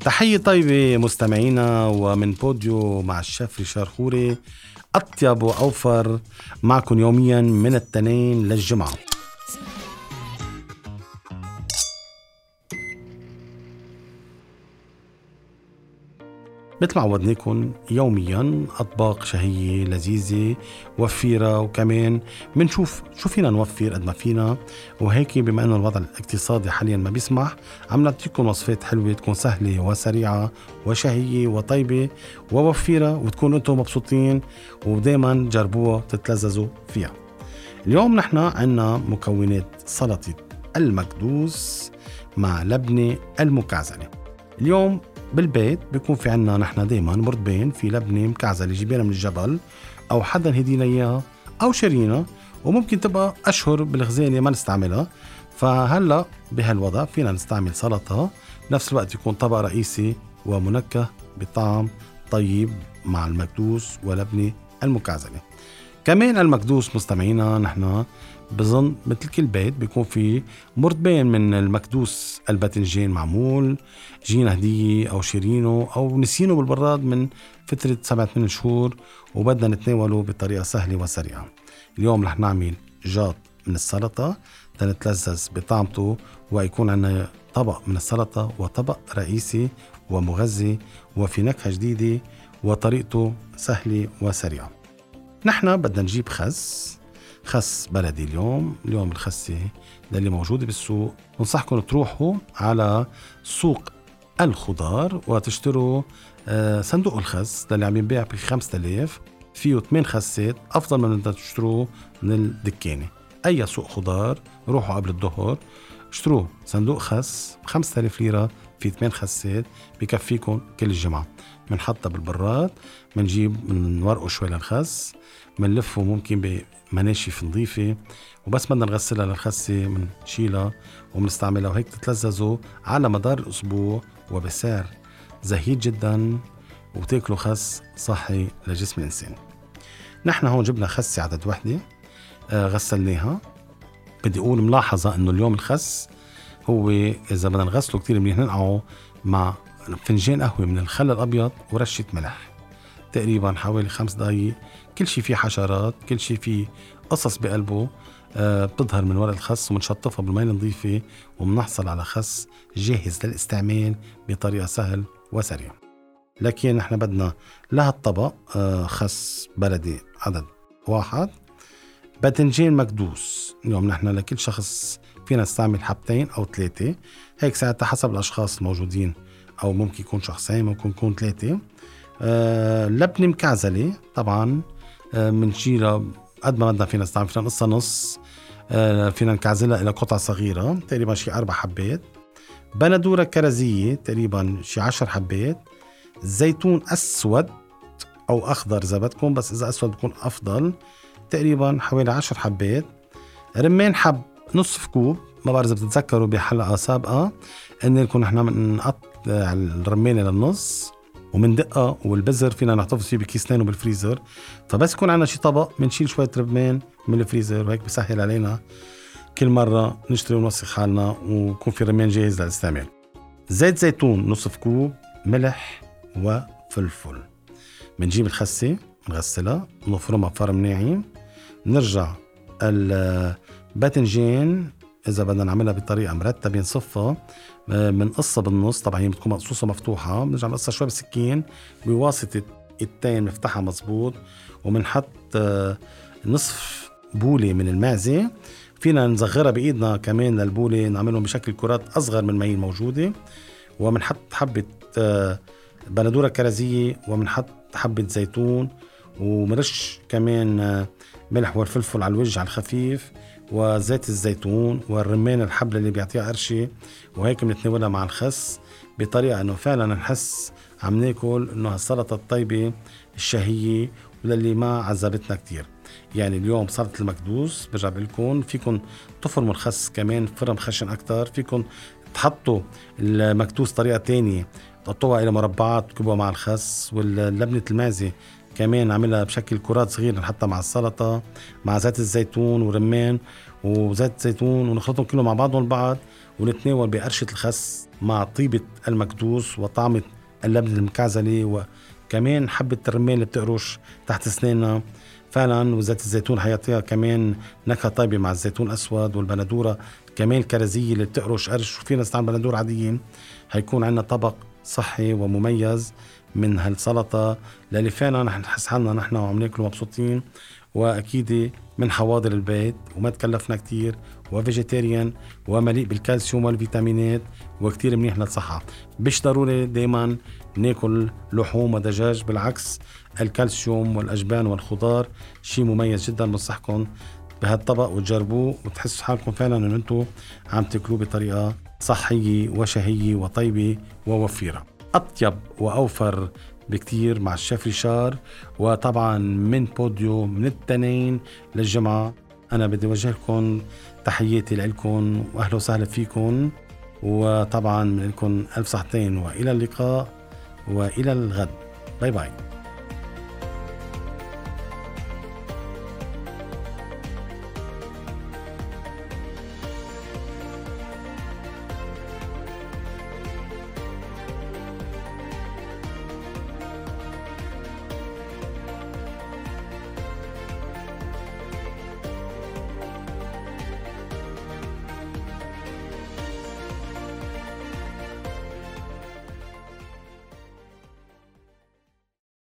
تحية طيبة مستمعينا ومن بوديو مع الشيف ريشار خوري أطيب وأوفر معكم يوميا من التنين للجمعة. مثل ما عودناكم يوميا أطباق شهية لذيذة وفيرة وكمان بنشوف شو فينا نوفر قد ما فينا. وهيك بما إنه الوضع الاقتصادي حاليا ما بيسمح عم نعطيكم وصفات حلوة تكون سهلة وسريعة وشهية وطيبة ووفيرة وتكونوا أنتم مبسوطين ودائما جربوها تتلذذوا فيها. اليوم نحن عنا مكونات سلطة المكدوس مع لبنة المكعزلة. اليوم بالبيت بيكون في عنا نحن دايما مرتبين في لبنه مكعزله جيبينها من الجبل أو حدا هدينا إياها أو شرينا وممكن تبقى أشهر بالخزانة ما نستعملها. فهلأ بهالوضع فينا نستعمل سلطة بنفس الوقت يكون طبق رئيسي ومنكه بطعم طيب مع المكدوس ولبنة المكعزلة. كمان المكدوس مستمعينا نحن بظن مثل كل بيت بيكون في مرتبين من المكدوس الباذنجان معمول جينا هدية أو شيرينه أو نسينه بالبراد من فترة سبعة ثمان شهور وبدنا نتناوله بطريقة سهلة وسريعة. اليوم رح نعمل جاط من السلطة لنتلذذ بطعمته ويكون عندنا طبق من السلطة وطبق رئيسي ومغذي وفي نكهة جديدة وطريقته سهلة وسريعة. نحن بدنا نجيب خس خس بلدي اليوم اليوم الخسة اللي موجودة بالسوق. بنصحكم تروحوا على سوق الخضار وتشتروا آه، صندوق الخس اللي عم ينباع ب 5000 فيه 8 خسات أفضل من أنت تشتروه من الدكانة. أي سوق خضار روحوا قبل الظهر اشتروه. صندوق خس ب 5000 ليرة في 8 خسات بكفيكم كل الجمعة. بنحطها بالبراد بنجيب بنورقه شوي للخس بنلفه ممكن بمناشف نظيفة وبس بدنا نغسلها للخسة بنشيلها وبنستعملها وهيك تتلذذوا على مدار الأسبوع وبسعر زهيد جدا وتاكلوا خس صحي لجسم الإنسان نحن هون جبنا خسة عدد وحدة آه غسلناها. بدي أقول ملاحظة إنه اليوم الخس هو إذا بدنا نغسله كتير منيح ننقعه مع فنجان قهوة من الخل الأبيض ورشة ملح. تقريبا حوالي خمس دقايق. كل شيء فيه حشرات كل شيء فيه قصص بقلبه. آه بتظهر من ورق الخس وبنشطفها بالمي النظيفة وبنحصل على خس جاهز للاستعمال بطريقة سهل وسريع. لكن نحن بدنا لهالطبق آه خس بلدي عدد واحد. باذنجان مكدوس. اليوم نحن لكل شخص فينا نستعمل حبتين أو ثلاثة هيك ساعتها حسب الأشخاص الموجودين أو ممكن يكون شخصين ممكن يكون ثلاثة آه لبنة مكعزلة طبعا. بنشيلها آه قد ما بدنا فينا نستعمل فينا نصها نص. آه فينا نكعزلها إلى قطع صغيرة تقريبا شي أربع حبات. بندورة كرزية تقريبا شي عشر حبات. زيتون أسود أو أخضر إذا بدكم بس إذا أسود بكون أفضل تقريبا حوالي عشر حبات. رمان حب نصف كوب. ما بعرف إذا بتتذكروا بحلقة سابقة إن لكم نحن بنقطع الرمانة للنص ومن دقة والبزر فينا نحتفظ فيه بكيسين وبالفريزر. فبس يكون عندنا شي طبق بنشيل شوية رمان من الفريزر وهيك بسهل علينا. كل مرة نشتري ونوسخ حالنا ويكون في رمان جاهز للاستعمال. زيت زيتون نصف كوب ملح وفلفل. بنجيب الخسة نغسلها نفرمها فرم ناعم. نرجع الباذنجان إذا بدنا نعملها بطريقة مرتبة نصفها بنقصها بالنص. طبعا هي بتكون مقصوصة مفتوحة. بنرجع نقصها شوي بالسكين. بواسطة التين بنفتحها مزبوط وبنحط آه، نصف بولة من المعزة. فينا نصغرها بإيدنا كمان للبولة نعملهم بشكل كرات أصغر من ما هي الموجودة. وبنحط حبة آه، بندورة كرزيه وبنحط حبة زيتون. ومرش كمان آه، ملح والفلفل على الوجه على الخفيف. وزيت الزيتون والرمان الحبل اللي بيعطيها قرشة وهيك بنتناولها مع الخس بطريقة إنه فعلا نحس عم ناكل إنه هالسلطة الطيبة الشهية وللي ما عذبتنا كتير. يعني اليوم سلطة المكدوس برجع لكم فيكم تفرموا الخس كمان فرم خشن أكتر فيكم تحطوا المكدوس طريقة تانية تقطوها إلى مربعات تكبوها مع الخس واللبنة المعزة كمان نعملها بشكل كرات صغيرة نحطها مع السلطة مع زيت الزيتون ورمان وزيت زيتون ونخلطهم كلهم مع بعضهم البعض ونتناول بقرشة الخس مع طيبة المكدوس وطعمة اللبن المكعزلة وكمان حبة الرمان اللي بتقرش تحت اسناننا فعلا وزيت الزيتون حيعطيها كمان نكهة طيبة مع الزيتون الأسود والبندورة كمان الكرزية اللي بتقرش قرش. وفينا نستعمل بندورة عادية هيكون عندنا طبق صحي ومميز. من هالسلطة. للي فعلا رح نحس حالنا نحن وعم ناكل مبسوطين. وأكيد من حواضر البيت وما تكلفنا كتير. و vegetarian ومليء بالكالسيوم والفيتامينات وكتير منيح للصحة. مش ضروري دايما ناكل لحوم ودجاج بالعكس الكالسيوم والأجبان والخضار شيء مميز جدا بنصحكم بهالطبق وتجربوه وتحسوا حالكم فعلا إنه أنتم عم تاكلوه بطريقة صحية وشهية وطيبة ووفيرة. أطيب وأوفر بكتير مع الشيف ريشار وطبعا من بوديو من التنين للجمعة. أنا بدي أوجه لكم تحياتي لكم وأهلا وسهلا فيكم وطبعا من لكم ألف صحتين وإلى اللقاء وإلى الغد. bye bye.